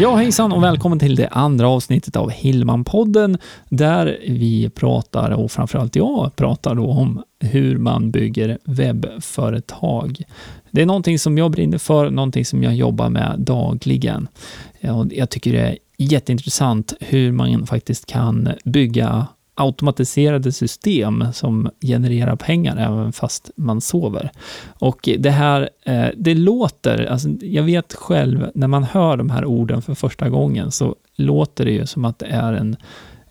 Ja, hejsan och välkommen till det andra avsnittet av Hillman-podden där vi pratar, och framförallt jag pratar då om hur man bygger webbföretag. Det är någonting som jag brinner för, någonting som jag jobbar med dagligen. Jag tycker det är jätteintressant hur man faktiskt kan bygga automatiserade system som genererar pengar även fast man sover. Och det här, eh, det låter, alltså jag vet själv, när man hör de här orden för första gången så låter det ju som att det är en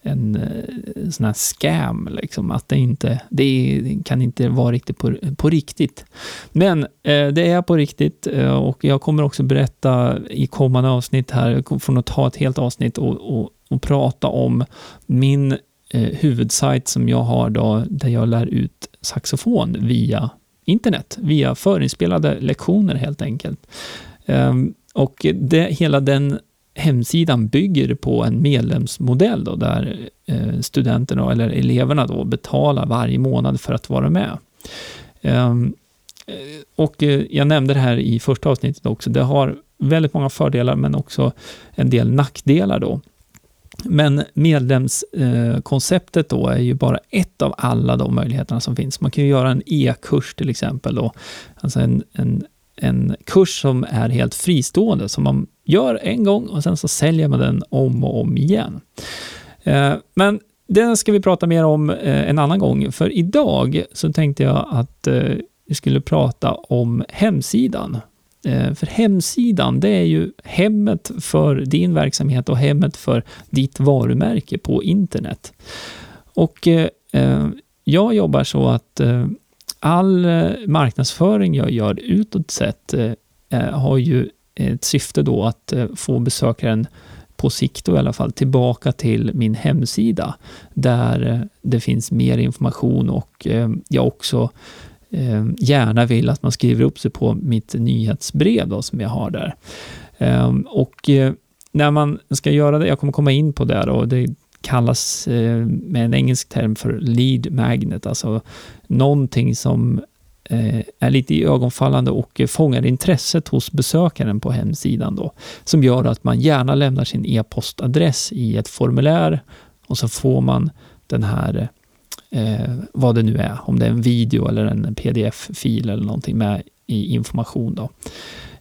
en eh, sån här scam, liksom, att det inte, det kan inte vara riktigt på, på riktigt. Men eh, det är på riktigt eh, och jag kommer också berätta i kommande avsnitt här, jag får nog ta ett helt avsnitt och, och, och prata om min eh, huvudsajt som jag har då, där jag lär ut saxofon via internet, via förinspelade lektioner helt enkelt. Um, och det, hela den hemsidan bygger på en medlemsmodell då, där eh, studenterna eller eleverna då betalar varje månad för att vara med. Um, och eh, jag nämnde det här i första avsnittet också. Det har väldigt många fördelar men också en del nackdelar då. Men medlemskonceptet då är ju bara ett av alla de möjligheterna som finns. Man kan ju göra en e-kurs till exempel då, alltså en, en, en kurs som är helt fristående, som man gör en gång och sen så säljer man den om och om igen. Eh, men det ska vi prata mer om eh, en annan gång, för idag så tänkte jag att eh, vi skulle prata om hemsidan Eh, för hemsidan, det är ju hemmet för din verksamhet och hemmet för ditt varumärke på internet. Och eh, eh, jag jobbar så att all marknadsföring jag gör utåt sett har ju ett syfte då att få besökaren på sikt då i alla fall tillbaka till min hemsida där det finns mer information och jag också eh, gärna vill att man skriver upp sig på mitt nyhetsbrev då, som jag har där. Eh, och eh, när man ska göra det, jag kommer komma in på det och det kallas eh, med en engelsk term för lead magnet, alltså någonting som eh, är lite ögonfallande och fångar intresset hos besökaren på hemsidan då, som gör att man gärna lämnar sin e-postadress i ett formulär och så får man den här eh, vad det nu är, om det är en video eller en pdf-fil eller någonting med i information. Då.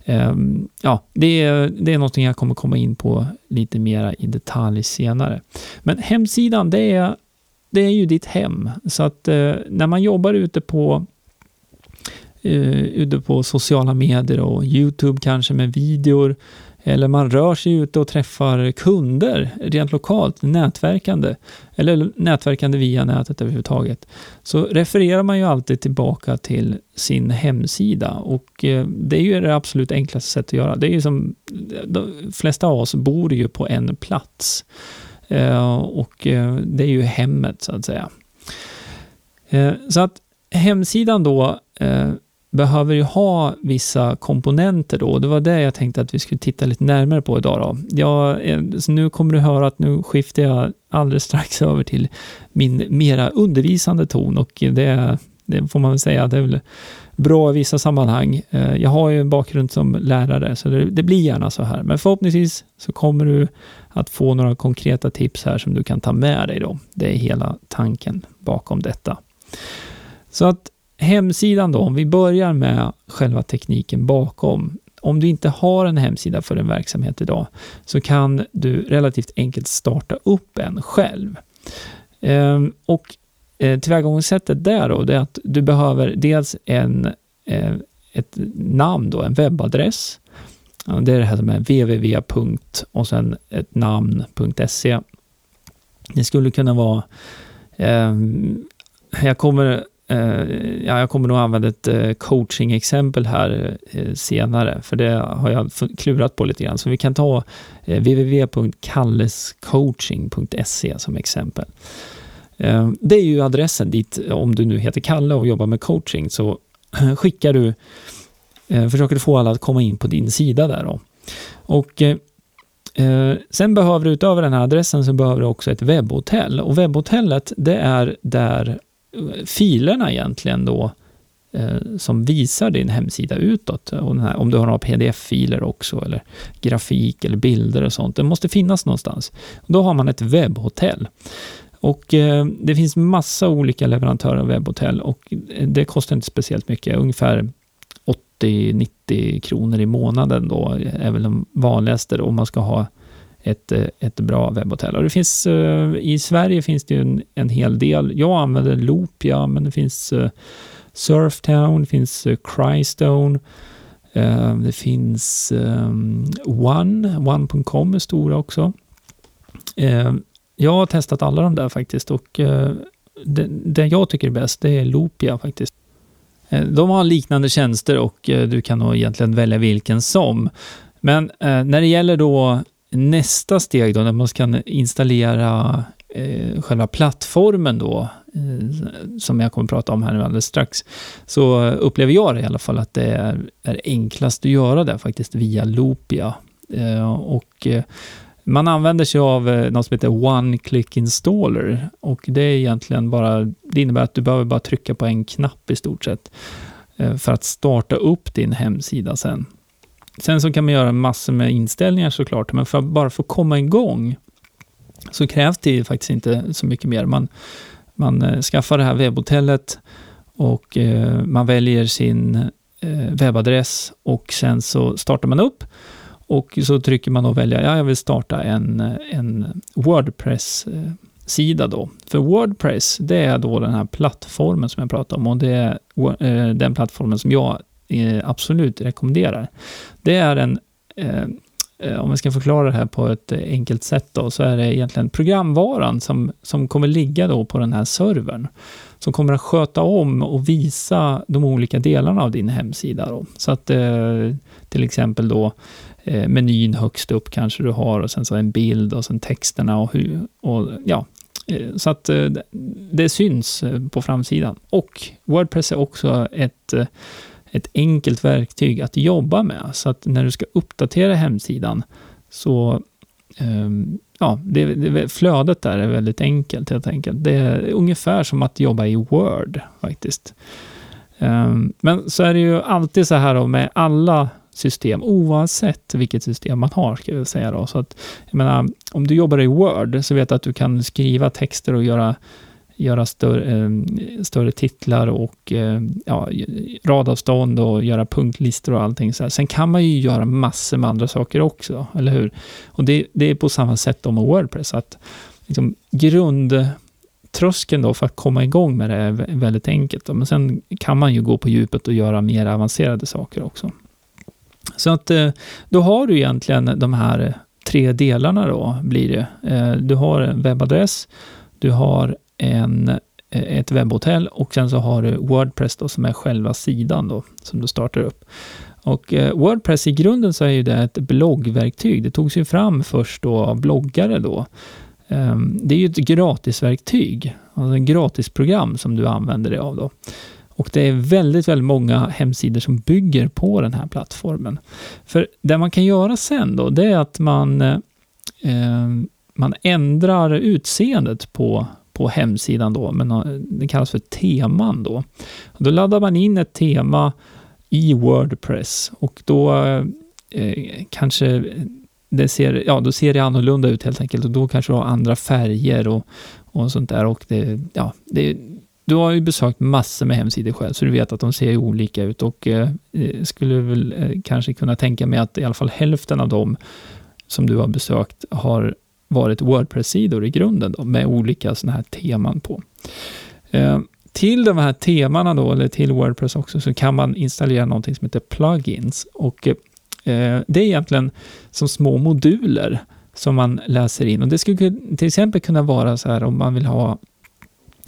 Eh, ja, det är, det är någonting jag kommer komma in på lite mera i detalj senare. Men hemsidan, det är, det är ju ditt hem. Så att eh, när man jobbar ute på uh, ute på sociala medier och Youtube kanske med videor eller man rör sig ute och träffar kunder rent lokalt, nätverkande, eller nätverkande via nätet överhuvudtaget, så refererar man ju alltid tillbaka till sin hemsida och eh, det är ju det absolut enklaste sättet att göra. Det är ju som, de flesta av oss bor ju på en plats eh, och eh, det är ju hemmet så att säga. Så att hemsidan då behöver ju ha vissa komponenter då. Det var det jag tänkte att vi skulle titta lite närmare på idag. Då. Jag, eh, så nu kommer du höra att nu skiftar jag alldeles strax över till min mera undervisande ton och det, det får man väl säga, det är väl bra i vissa sammanhang. Eh, jag har ju en bakgrund som lärare, så det, det, blir gärna så här. Men förhoppningsvis så kommer du att få några konkreta tips här som du kan ta med dig då. Det är hela tanken bakom detta. Så att hemsidan då, om vi börjar med själva tekniken bakom. Om du inte har en hemsida för en verksamhet idag så kan du relativt enkelt starta upp en själv. Ehm, och eh, tillvägagångssättet där då, det är att du behöver dels en, eh, ett namn då, en webbadress. Det är det här som är www. och sen ett namn.se. Det skulle kunna vara ehm, jag kommer Eh, ja, jag kommer nog använda ett eh, coaching-exempel här eh, senare, för det har jag klurat på lite grann. Så vi kan ta www.kallescoaching.se som exempel. det är ju adressen dit, om du nu heter Kalle och jobbar med coaching, så skickar du försöker du få alla att komma in på din sida där då. Och sen behöver du utöver den här adressen så behöver du också ett webbhotell. Och webbhotellet det är där filerna egentligen då eh, som visar din hemsida utåt. Och här, om du har några pdf-filer också eller grafik eller bilder och sånt. Det måste finnas någonstans. Då har man ett webbhotell. Och eh, det finns massa olika leverantörer av webbhotell och eh, det kostar inte speciellt mycket, ungefär 80-90 kronor i månaden då är väl de vanligaste om man ska ha ett, eh, ett bra webbhotell. Och det finns, eh, I Sverige finns det en, en hel del. Jag använder Loopia, men det finns eh, Surftown, det finns Crystone, det finns One, One.com är stora också. Jag har testat alla de där faktiskt och det, det jag tycker är bäst, det är Loopia faktiskt. De har liknande tjänster och du kan nog egentligen välja vilken som. Men när det gäller då nästa steg då, när man ska installera eh, själva plattformen då, eh, som jag kommer att prata om här nu alldeles strax, så upplever jag det i alla fall att det är, är enklast att göra det faktiskt via Loopia. Eh, och man använder sig av något som heter One Click Installer och det är egentligen bara, det innebär att du behöver bara trycka på en knapp i stort sett för att starta upp din hemsida sen. Sen så kan man göra massor med inställningar såklart, men för att bara få komma igång så krävs det faktiskt inte så mycket mer. Man, man eh, skaffar det här webbhotellet och eh, man väljer sin eh, webbadress och sen så startar man upp och så trycker man och väljer, ja, jag vill starta en, en Wordpress-sida då. För Wordpress, det är då den här plattformen som jag pratade om och det är den plattformen som jag Eh, absolut rekommenderar. Det är en eh, eh om jag ska förklara det här på ett enkelt sätt då, så är det egentligen programvaran som, som kommer ligga då på den här servern. Som kommer att sköta om och visa de olika delarna av din hemsida. Då. Så att eh, till exempel då eh, menyn högst upp kanske du har och sen så en bild och sen texterna och hur, och ja, så att det syns på framsidan. Och Wordpress är också ett, ett enkelt verktyg att jobba med, så att när du ska uppdatera hemsidan så ehm, ja, det, det, flödet där är väldigt enkelt helt enkelt. Det är ungefär som att jobba i Word faktiskt. Ehm, men så är det ju alltid så här då med alla system, oavsett vilket system man har, ska jag säga då. Så att, jag menar, om du jobbar i Word, så vet du att du kan skriva texter och göra göra större, eh, större titlar och eh, ja, radavstånd och göra punktlistor och allting. Så här. Sen kan man ju göra massor med andra saker också, eller hur? Och det, det är på samma sätt med Wordpress, att liksom, grundtröskeln då för att komma igång med det är väldigt enkelt. Då. Men sen kan man ju gå på djupet och göra mer avancerade saker också. Så att eh, då har du egentligen de här tre delarna då, blir det. Eh, du har en webbadress, du har en, eh, ett webbhotell och sen så har du Wordpress då, som är själva sidan då, som du startar upp. Och eh, Wordpress i grunden så är ju det ett bloggverktyg. Det togs ju fram först då av bloggare då. Ehm, det är ju ett gratisverktyg, alltså ett gratisprogram som du använder dig av då. Och det är väldigt, väldigt många hemsidor som bygger på den här plattformen. För det man kan göra sen då, det är att man, eh, ehm, man ändrar utseendet på, på hemsidan då, men eh, det kallas för teman då. Då laddar man in ett tema i Wordpress och då eh, eh, kanske det ser, ja, då ser det annorlunda ut helt enkelt och då kanske du har andra färger och, och sånt där och det, ja, det, du har ju besökt massor med hemsidor själv, så du vet att de ser olika ut och eh, eh skulle väl eh, kanske kunna tänka mig att i alla fall hälften av dem som du har besökt har varit Wordpress-sidor i grunden då, med olika sådana här teman på. Eh, till de här temana då, eller till Wordpress också, så kan man installera någonting som heter plugins och eh, det är egentligen som små moduler som man läser in och det skulle till exempel kunna vara så här om man vill ha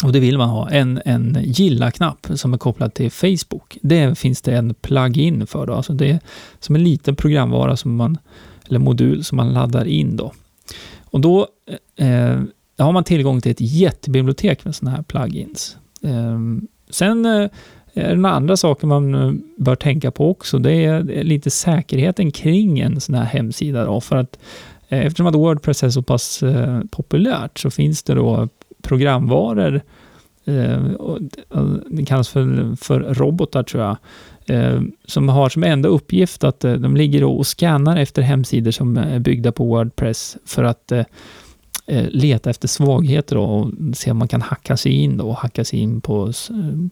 och det vill man ha. En, en gilla-knapp som är kopplad till Facebook. Det finns det en plugin för. Då. Alltså det är som en liten programvara som man, eller modul som man laddar in. Då. Och då eh, eh har man tillgång till ett jättebibliotek med sådana här plugins. Eh, sen eh, är det några andra saker man eh, bör tänka på också. Det är lite säkerheten kring en sån här hemsida då, för att eh, eftersom att Wordpress är så pass eh, populärt så finns det då programvaror eh, det kallas för, för robotar tror jag, Eh, som har som enda uppgift att eh, de ligger och scannar efter hemsidor som eh, är byggda på Wordpress för att Eh, leta efter svagheter och se om man kan hacka sig in då, och hacka sig in på,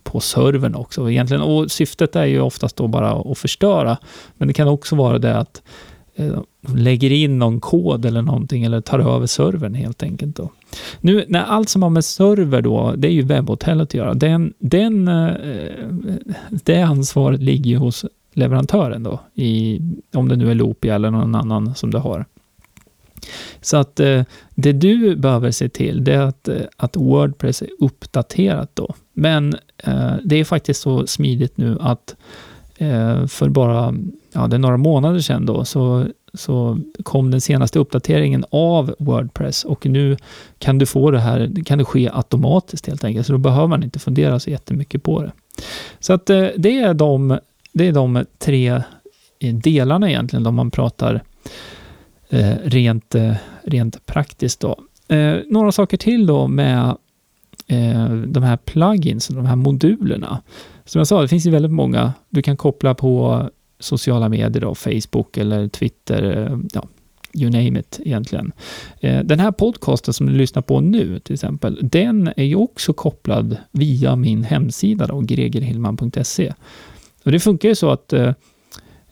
på servern också. Egentligen, och syftet är ju oftast då bara att förstöra, men det kan också vara det att Eh, lägger in någon kod eller någonting eller tar över servern helt enkelt. Då. Nu när allt som har med server då, det är ju webbhotellet att göra. Den, den, eh, det ansvaret ligger ju hos leverantören då, i, om det nu är Loopia eller någon annan som du har. Så att eh, det du behöver se till, det är att, eh, att Wordpress är uppdaterat då. Men eh, det är faktiskt så smidigt nu att Eh, för bara, ja det är några månader sedan då, så, så kom den senaste uppdateringen av Wordpress och nu kan du få det här, kan det ske automatiskt helt enkelt, så då behöver man inte fundera så jättemycket på det. Så att eh, det är de, det är de tre eh, delarna egentligen, då man pratar eh, rent, eh, rent praktiskt. Då. Eh, några saker till då med eh, de här plugins, de här modulerna. Som jag sa, det finns ju väldigt många. Du kan koppla på sociala medier, då, Facebook eller Twitter, eh, ja, you name it egentligen. Eh, den här podcasten som du lyssnar på nu till exempel, den är ju också kopplad via min hemsida då, gregerhillman.se. Och det funkar ju så att eh,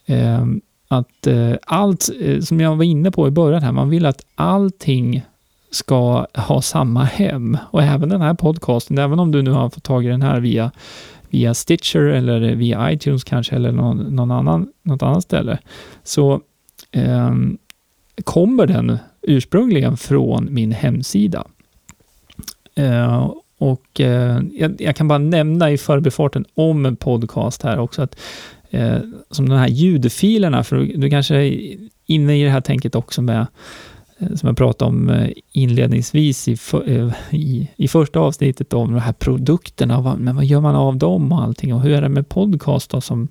eh att eh, allt, som jag var inne på i början här, man vill att allting ska ha samma hem. Och även den här podcasten, även om du nu har fått tag i den här via, via Stitcher eller via iTunes kanske, eller någon, någon annan, något annat ställe, så eh, kommer den ursprungligen från min hemsida. Eh, och eh, jag, jag, kan bara nämna i förbifarten om en podcast här också, att eh, som de här ljudfilerna, för du kanske är inne i det här tänket också med Eh, som jag pratade om eh, inledningsvis i, för, eh, i, i första avsnittet om de här produkterna, men vad gör man av dem och allting och hur är det med podcast då som,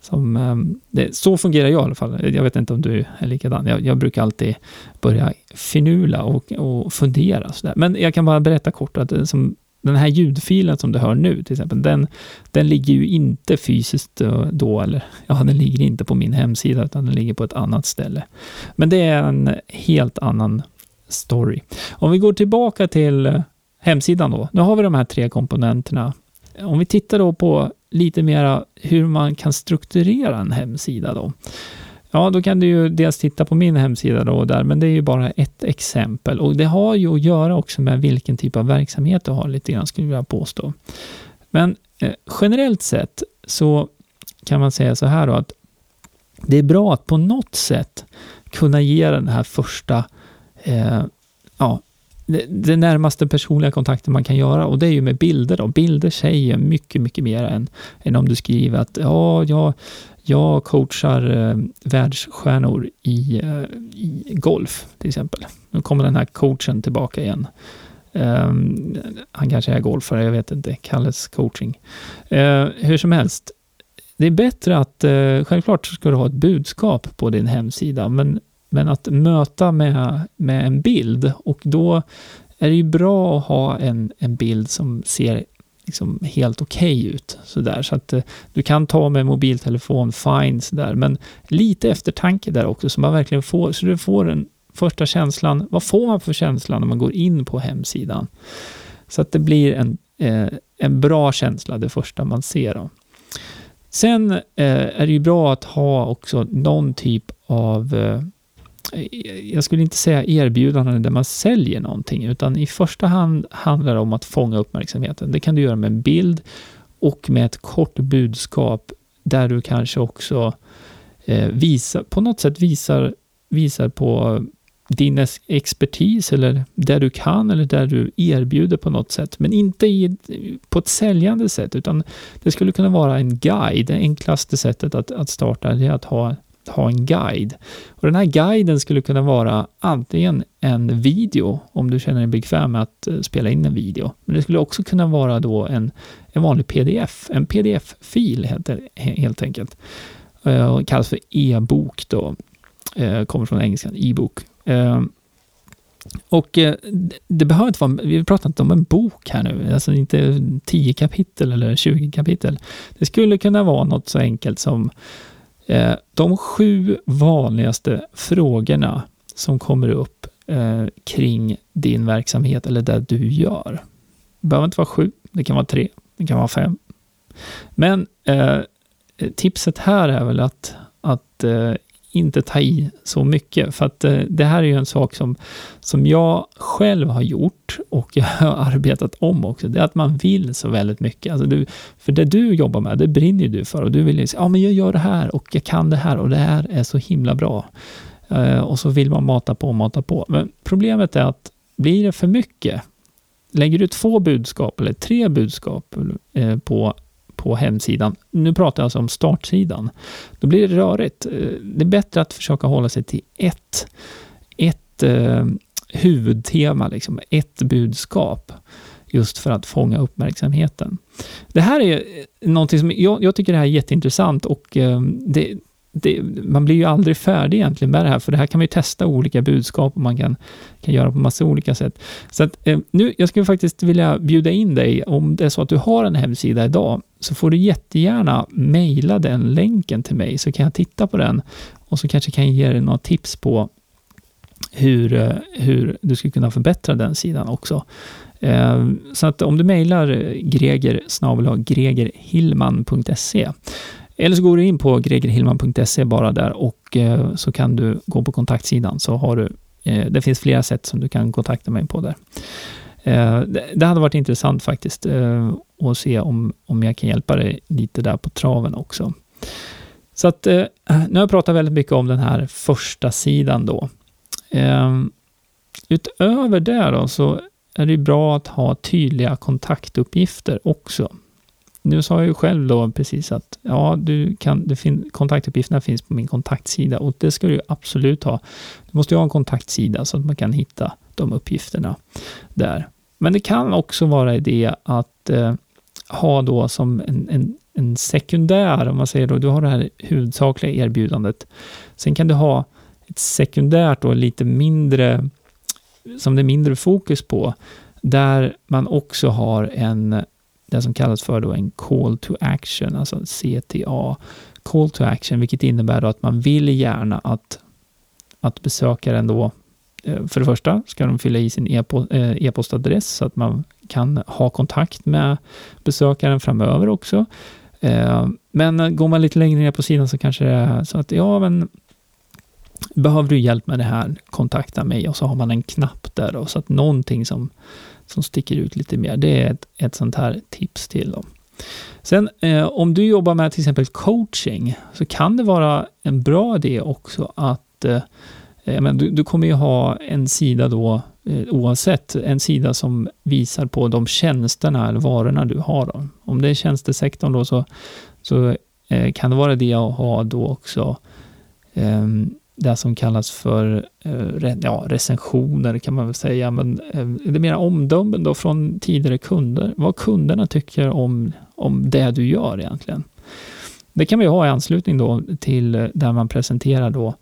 som ehm, det, så fungerar jag i alla fall. Jag vet inte om du är likadan. Jag, jag brukar alltid börja finula och, och fundera. Så där. Men jag kan bara berätta kort att som den här ljudfilen som du hör nu till exempel, den, den ligger ju inte fysiskt eh, då, eller ja, den ligger inte på min hemsida, utan den ligger på ett annat ställe. Men det är en helt annan story. Om vi går tillbaka till eh, hemsidan då. Nu har vi de här tre komponenterna. Om vi tittar då på lite mera hur man kan strukturera en hemsida då. Ja, då kan du ju dels titta på min hemsida då och där, men det är ju bara ett exempel och det har ju att göra också med vilken typ av verksamhet du har lite grann skulle jag vilja påstå. Men eh, generellt sett så kan man säga så här då att det är bra att på något sätt kunna ge den här första, eh, ja, den närmaste personliga kontakten man kan göra och det är ju med bilder då. Bilder säger mycket, mycket mer än, än om du skriver att ja, jag jag coachar eh, världsstjärnor i, eh, i golf till exempel. Nu kommer den här coachen tillbaka igen. Um, han kanske är golfare, jag vet inte. Kalles coaching. Uh, hur som helst, det är bättre att, uh, självklart ska du ha ett budskap på din hemsida, men, men att möta med, med en bild och då är det ju bra att ha en, en bild som ser liksom helt okej okay ut. Sådär. Så att eh, du kan ta med mobiltelefon, fine, sådär. men lite eftertanke där också, så man verkligen får, så du får den första känslan. Vad får man för känsla när man går in på hemsidan? Så att det blir en, eh, en bra känsla, det första man ser. Då. Sen eh, är det ju bra att ha också någon typ av eh, jag skulle inte säga erbjudanden där man säljer någonting, utan i första hand handlar det om att fånga uppmärksamheten. Det kan du göra med en bild och med ett kort budskap där du kanske också eh, visar, på något sätt visar, visar på din expertis eller där du kan eller där du erbjuder på något sätt, men inte i, på ett säljande sätt, utan det skulle kunna vara en guide. Det enklaste sättet att, att starta det är att ha ha en guide. Och den här guiden skulle kunna vara antingen en video, om du känner dig bekväm med att eh, spela in en video. Men det skulle också kunna vara då en, en vanlig pdf, en pdf-fil helt, helt enkelt. Eh, kallas för e-bok då. eh, kommer från engelskan, e-bok. Eh, och eh, det behöver inte vara, vi pratar inte om en bok här nu, alltså inte 10 kapitel eller 20 kapitel. Det skulle kunna vara något så enkelt som Eh, de sju vanligaste frågorna som kommer upp eh, kring din verksamhet eller det du gör. Det behöver inte vara sju, det kan vara tre, det kan vara fem. Men eh, tipset här är väl att, att inte ta i så mycket. För att eh, det här är ju en sak som, som jag själv har gjort och jag har arbetat om också. Det är att man vill så väldigt mycket. Alltså du, för det du jobbar med, det brinner du för och du vill ju säga, ja men jag gör det här och jag kan det här och det här är så himla bra. Eh, och så vill man mata på och mata på. Men problemet är att blir det för mycket, lägger du två budskap eller tre budskap eh, på på hemsidan. Nu pratar jag alltså om startsidan. Då blir det rörigt. Eh, det är bättre att försöka hålla sig till ett, ett eh, huvudtema, liksom, ett budskap just för att fånga uppmärksamheten. Det här är eh, någonting som jag, jag tycker det här är jätteintressant och eh, det, det, man blir ju aldrig färdig egentligen med det här, för det här kan man ju testa olika budskap och man kan, kan göra på massa olika sätt. Så att, eh, nu, jag skulle faktiskt vilja bjuda in dig, om det är så att du har en hemsida idag, så får du jättegärna mejla den länken till mig, så kan jag titta på den och så kanske kan jag ge dig några tips på hur, eh, hur du skulle kunna förbättra den sidan också. Eh, så att om du mejlar greger gregerhillman.se eller så går du in på gregerhillman.se bara där och eh, så kan du gå på kontaktsidan så har du eh, det finns flera sätt som du kan kontakta mig på där. Eh, det hade varit intressant faktiskt att se om, om jag kan hjälpa dig lite där på traven också. Så att nu har jag pratat väldigt mycket om den här första sidan då. Ehm, utöver det då så är det bra att ha tydliga kontaktuppgifter också. Nu sa jag ju själv då precis att ja, du kan, det fin, kontaktuppgifterna finns på min kontaktsida och det ska du absolut ha. Du måste ju ha en kontaktsida så att man kan hitta de uppgifterna där. Men det kan också vara idé att eh, ha då som en, en, en, sekundär, om man säger då, du har det här huvudsakliga erbjudandet. Sen kan du ha ett sekundärt och lite mindre, som det är mindre fokus på, där man också har en det som kallas för då en call to action, alltså CTA, call to action, vilket innebär då att man vill gärna att, att besökaren då eh, för det första ska de fylla i sin eh, e-postadress så att man kan ha kontakt med besökaren framöver också. Eh, men går man lite längre ner på sidan så kanske det är så att ja, men behöver du hjälp med det här, kontakta mig och så har man en knapp där då, så att någonting som som sticker ut lite mer. Det är ett, ett sånt här tips till dem. Sen eh, om du jobbar med till exempel coaching så kan det vara en bra idé också att eh, men du, du, kommer ju ha en sida då eh, oavsett, en sida som visar på de tjänsterna eller varorna du har. Då. Om det är tjänstesektorn då så, så eh, kan det vara det att ha då också ehm, det som kallas för eh, ja, recensioner kan man väl säga, men eh, det är mera omdömen då från tidigare kunder. Vad kunderna tycker om, om det du gör egentligen. Det kan vi ha i anslutning då till eh, där man presenterar då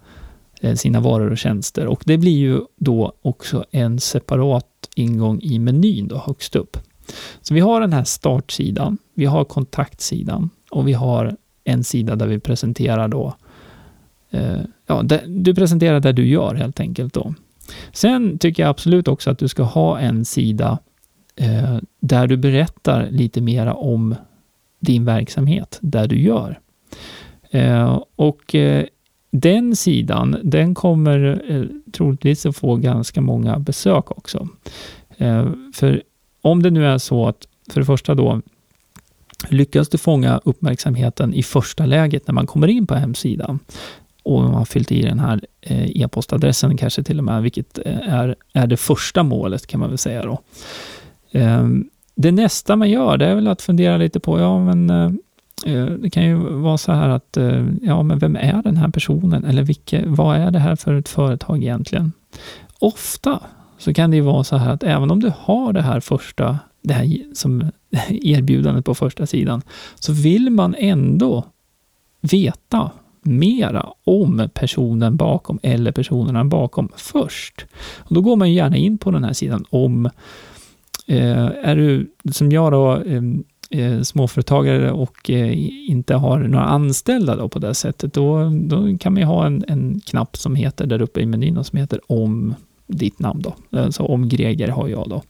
sina varor och tjänster och det blir ju då också en separat ingång i menyn då högst upp. Så vi har den här startsidan, vi har kontaktsidan och vi har en sida där vi presenterar då Eh, ja, du presenterar det du gör helt enkelt då. Sen tycker jag absolut också att du ska ha en sida eh, där du berättar lite mera om din verksamhet, där du gör. Eh, och eh, den sidan, den kommer eh, troligtvis att få ganska många besök också. Eh, för om det nu är så att, för det första då, lyckas du fånga uppmärksamheten i första läget när man kommer in på hemsidan, och man har fyllt i den här eh, e-postadressen kanske till och med, vilket eh, är, är det första målet kan man väl säga då. Ehm, det nästa man gör, det är väl att fundera lite på, ja men eh, det kan ju vara så här att, ja men vem är den här personen? Eller vilke, vad är det här för ett företag egentligen? Ofta så kan det ju vara så här att även om du har det här första, det här som erbjudandet på första sidan, så vill man ändå veta mera om personen bakom eller personerna bakom först. Och då går man gärna in på den här sidan om, eh, är du som jag då, eh, eh, småföretagare och eh, inte har några anställda då på det sättet, då, då kan man ju ha en, en knapp som heter där uppe i menyn som heter om ditt namn då. Alltså om Greger har jag då.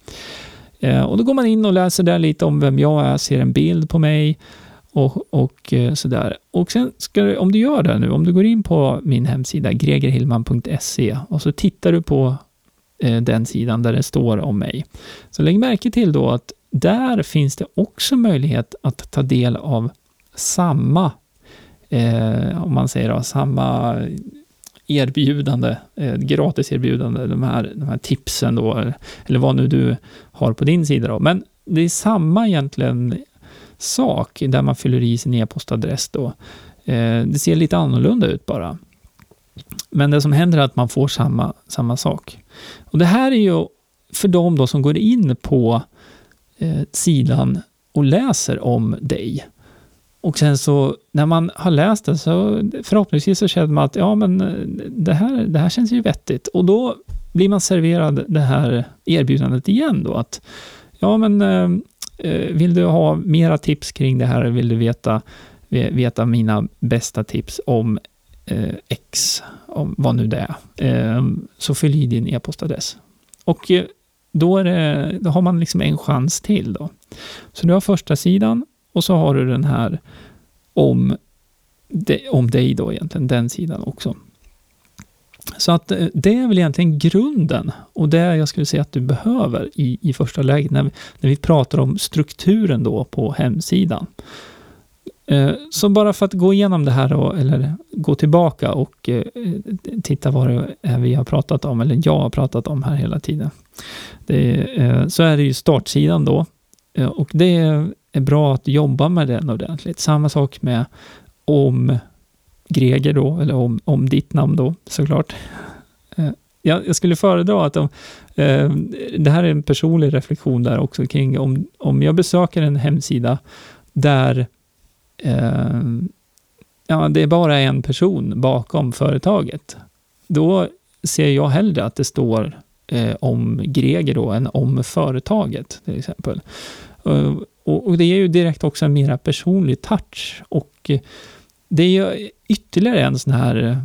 Eh, och då går man in och läser där lite om vem jag är, ser en bild på mig och, och eh, sådär. Och sen ska du, om du gör det nu, om du går in på min hemsida gregerhillman.se och så tittar du på eh, den sidan där det står om mig. Så lägg märke till då att där finns det också möjlighet att ta del av samma, eh, om man säger då, samma erbjudande, eh, gratiserbjudande, de här, de här tipsen då, eller vad nu du har på din sida då. Men det är samma egentligen sak där man fyller i sin e-postadress då. Eh, det ser lite annorlunda ut bara. Men det som händer är att man får samma, samma sak. Och det här är ju för de då som går in på eh, sidan och läser om dig. Och sen så när man har läst det så förhoppningsvis så känner man att ja men eh, det här, det här känns ju vettigt. Och då blir man serverad det här erbjudandet igen då att ja men eh Eh, vill du ha mera tips kring det här? Vill du veta, veta mina bästa tips om eh, X, om vad nu det är, eh, så fyll i din e-postadress. Och eh, då, är det, då har man liksom en chans till då. Så du har första sidan och så har du den här om, de, om dig då egentligen, den sidan också. Så att eh, det är väl egentligen grunden och det jag skulle säga att du behöver i, i första läget när vi, när vi pratar om strukturen då på hemsidan. Eh, så bara för att gå igenom det här då, eller gå tillbaka och eh, titta vad det är vi har pratat om, eller jag har pratat om här hela tiden. Det, så är det ju startsidan då. Och det är bra att jobba med den ordentligt. Samma sak med om Greger då, eller om, om ditt namn då såklart. Eh, jag, jag skulle föredra att om, eh, det här är en personlig reflektion där också kring om, om jag besöker en hemsida där eh, ja, det är bara en person bakom företaget. Då ser jag hellre att det står eh, om Greger då, än om företaget till exempel. Och, och, det är ju direkt också en mera personlig touch och det är ju ytterligare en sån här eh,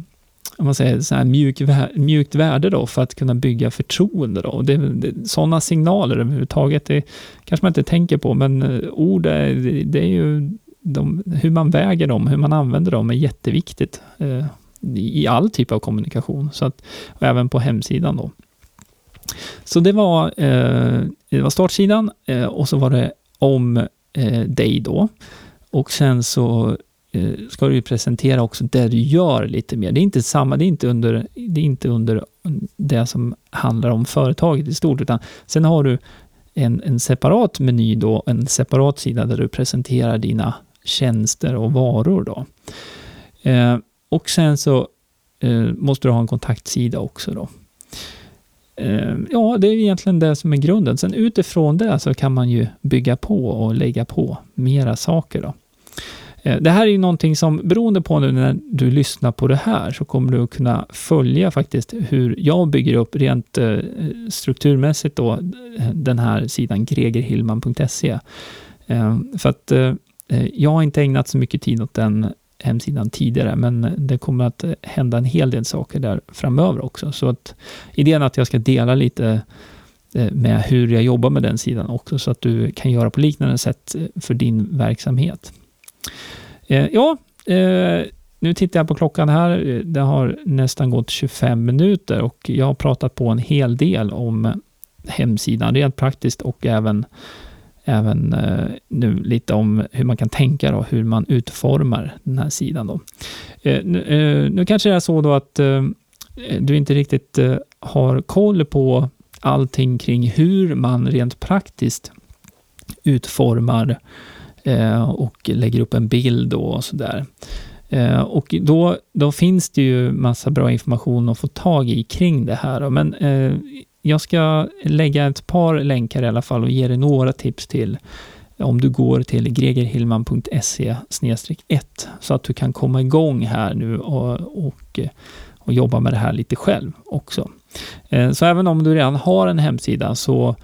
om man säger, så här mjuk, mjukt värde då för att kunna bygga förtroende. Då. Det, det, sådana signaler överhuvudtaget, det kanske man inte tänker på, men eh, ord, är, det är ju de, hur man väger dem, hur man använder dem är jätteviktigt eh, i all typ av kommunikation, så att, och även på hemsidan då. Så det var, eh, det var startsidan eh, och så var det om eh, dig då. Och sen så Eh, ska du presentera också det du gör lite mer. Det är inte samma, det är inte under det, är inte under det som handlar om företaget i stort, utan sen har du en, en separat meny då, en separat sida där du presenterar dina tjänster och varor då. Eh, och sen så eh, måste du ha en kontaktsida också då. Eh, ja, det är egentligen det som är grunden. Sen utifrån det så kan man ju bygga på och lägga på mera saker då. Eh, det här är ju någonting som, beroende på nu när du lyssnar på det här, så kommer du att kunna följa faktiskt hur jag bygger upp rent eh, strukturmässigt då eh, den här sidan gregerhillman.se. För att jag har inte ägnat så mycket tid åt den hemsidan tidigare, men det kommer att hända en hel del saker där framöver också. Så att idén är att jag ska dela lite med hur jag jobbar med den sidan också, så att du kan göra på liknande sätt för din verksamhet. Eh, ja, eh, nu tittar jag på klockan här. Det har nästan gått 25 minuter och jag har pratat på en hel del om hemsidan, rent praktiskt och även även eh, nu lite om hur man kan tänka och hur man utformar den här sidan. Då. Eh, nu, eh, nu, kanske det är så då att eh, du inte riktigt eh, har koll på allting kring hur man rent praktiskt utformar eh, Eh, och lägger upp en bild och sådär. Eh, och då, då finns det ju massa bra information att få tag i kring det här. Men eh, jag ska lägga ett par länkar i alla fall och ge dig några tips till om du går till gregerhillman.se 1 så att du kan komma igång här nu och, och, och jobba med det här lite själv också. Så även om du redan har en hemsida så,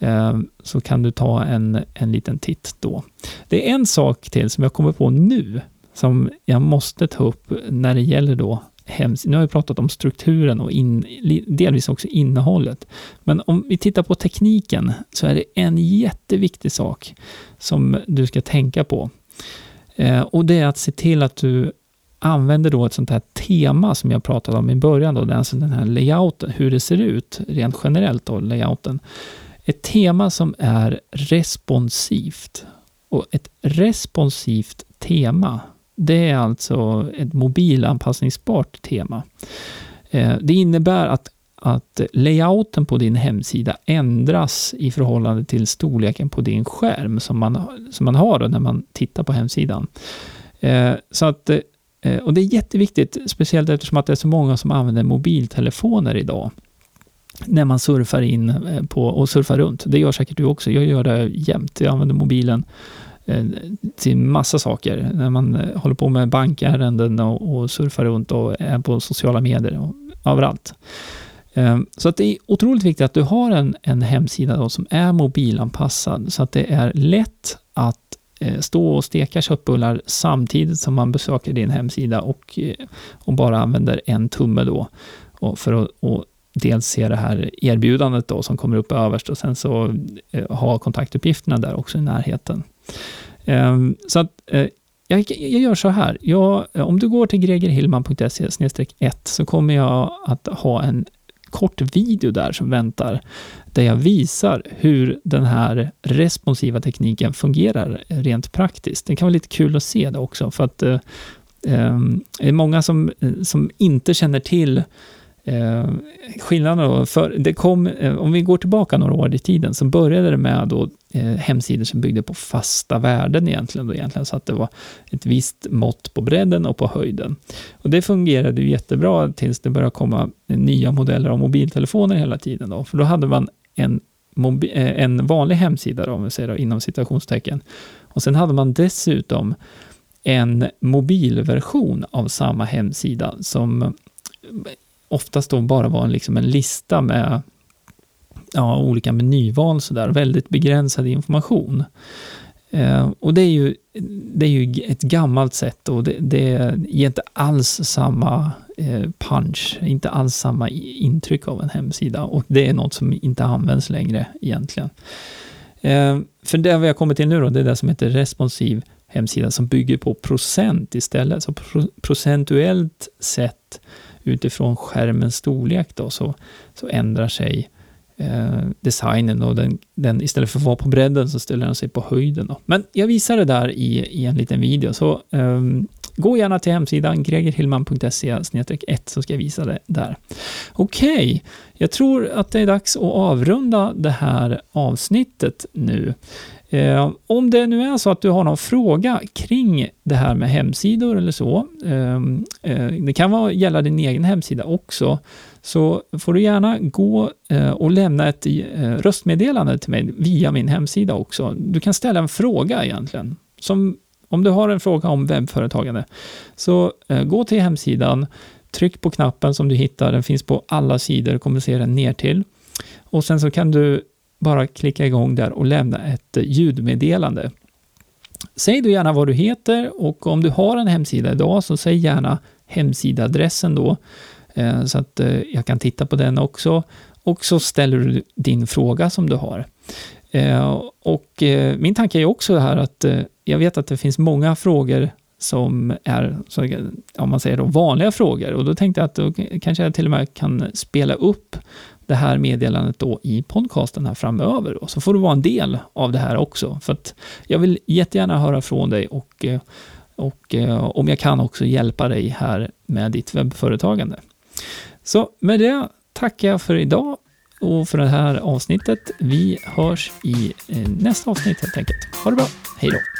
Eh, så kan du ta en, en liten titt då. Det är en sak till som jag kommer på nu som jag måste ta upp när det gäller då hemsidan. Nu har vi pratat om strukturen och in, delvis också innehållet. Men om vi tittar på tekniken så är det en jätteviktig sak som du ska tänka på. Eh, och det är att se till att du använder då ett sånt här tema som jag pratade om i början, då, alltså den här layouten, hur det ser ut rent generellt, då, layouten. Ett tema som är responsivt. Och ett responsivt tema det är alltså ett mobilanpassningsbart tema. Eh, det innebär att, att layouten på din hemsida ändras i förhållande till storleken på din skärm som man, som man har när man tittar på hemsidan. Eh, så att, eh, och det är jätteviktigt, speciellt eftersom att det är så många som använder mobiltelefoner idag när man surfar in eh, på och surfar runt. Det gör säkert du också. Jag gör det jämt. Jag använder mobilen eh, till massa saker. När man eh, håller på med bankärenden och, och surfar runt och är på sociala medier och överallt. Så att det är otroligt viktigt att du har en, en hemsida då som är mobilanpassad så att det är lätt att stå och steka köttbullar samtidigt som man besöker din hemsida och, och bara använder en tumme då för att och dels se det här erbjudandet då som kommer upp överst och sen så eh, ha kontaktuppgifterna där också i närheten. Ehm, så att eh, jag, jag, gör så här. Jag, om du går till gregerhillman.se 1 så kommer jag att ha en kort video där som väntar, där jag visar hur den här responsiva tekniken fungerar rent praktiskt. Det kan vara lite kul att se det också, för att eh, ehm, det är många som, eh, som inte känner till Eh, skillnaden då, för det kom, eh, om vi går tillbaka några år i tiden, så började det med då, eh, hemsidor som byggde på fasta värden egentligen, då, egentligen, så att det var ett visst mått på bredden och på höjden. Och det fungerade ju jättebra tills det började komma nya modeller av mobiltelefoner hela tiden. Då, för då hade man en, eh, en vanlig hemsida, då, om vi säger då, inom citationstecken, och sen hade man dessutom en mobilversion av samma hemsida som oftast då bara var liksom en lista med ja, olika menyval sådär, väldigt begränsad information. Eh, och det är, ju, det är ju ett gammalt sätt och det, det ger inte alls samma eh, punch, inte alls samma intryck av en hemsida och det är något som inte används längre egentligen. Eh, för det vi har kommit till nu då, det är det som heter responsiv hemsida som bygger på procent istället, så pro procentuellt sett utifrån skärmens storlek då, så, så ändrar sig eh, designen och den, den, istället för att vara på bredden så ställer den sig på höjden. Då. Men jag visar det där i, i en liten video, så eh, gå gärna till hemsidan gregerhillman.se 1 så ska jag visa det där. Okej, okay. jag tror att det är dags att avrunda det här avsnittet nu. Eh, om det nu är så att du har någon fråga kring det här med hemsidor eller så, ehm, eh, det kan vara, gälla din egen hemsida också, så får du gärna gå eh, och lämna ett eh, röstmeddelande till mig via min hemsida också. Du kan ställa en fråga egentligen. Som, om du har en fråga om webbföretagande, så eh, gå till hemsidan, tryck på knappen som du hittar, den finns på alla sidor, kommer se den ner till. Och sen så kan du bara klicka igång där och lämna ett eh, ljudmeddelande. Säg då gärna vad du heter och om du har en hemsida idag så säg gärna hemsidaadressen då eh, så att jag kan titta på den också. Och så ställer du din fråga som du har. Och min tanke är också här att jag vet att det finns många frågor som är, om man säger då, vanliga frågor. Och då tänkte jag att då kanske jag till och med kan spela upp det här meddelandet då i podcasten här framöver. Då. Så får du vara en del av det här också. För att jag vill jättegärna höra från dig och, och eh, om jag kan också hjälpa dig här med ditt webbföretagande. Så med det tackar jag för idag och för det här avsnittet. Vi hörs i eh, nästa avsnitt helt enkelt. Ha det bra. Hej då!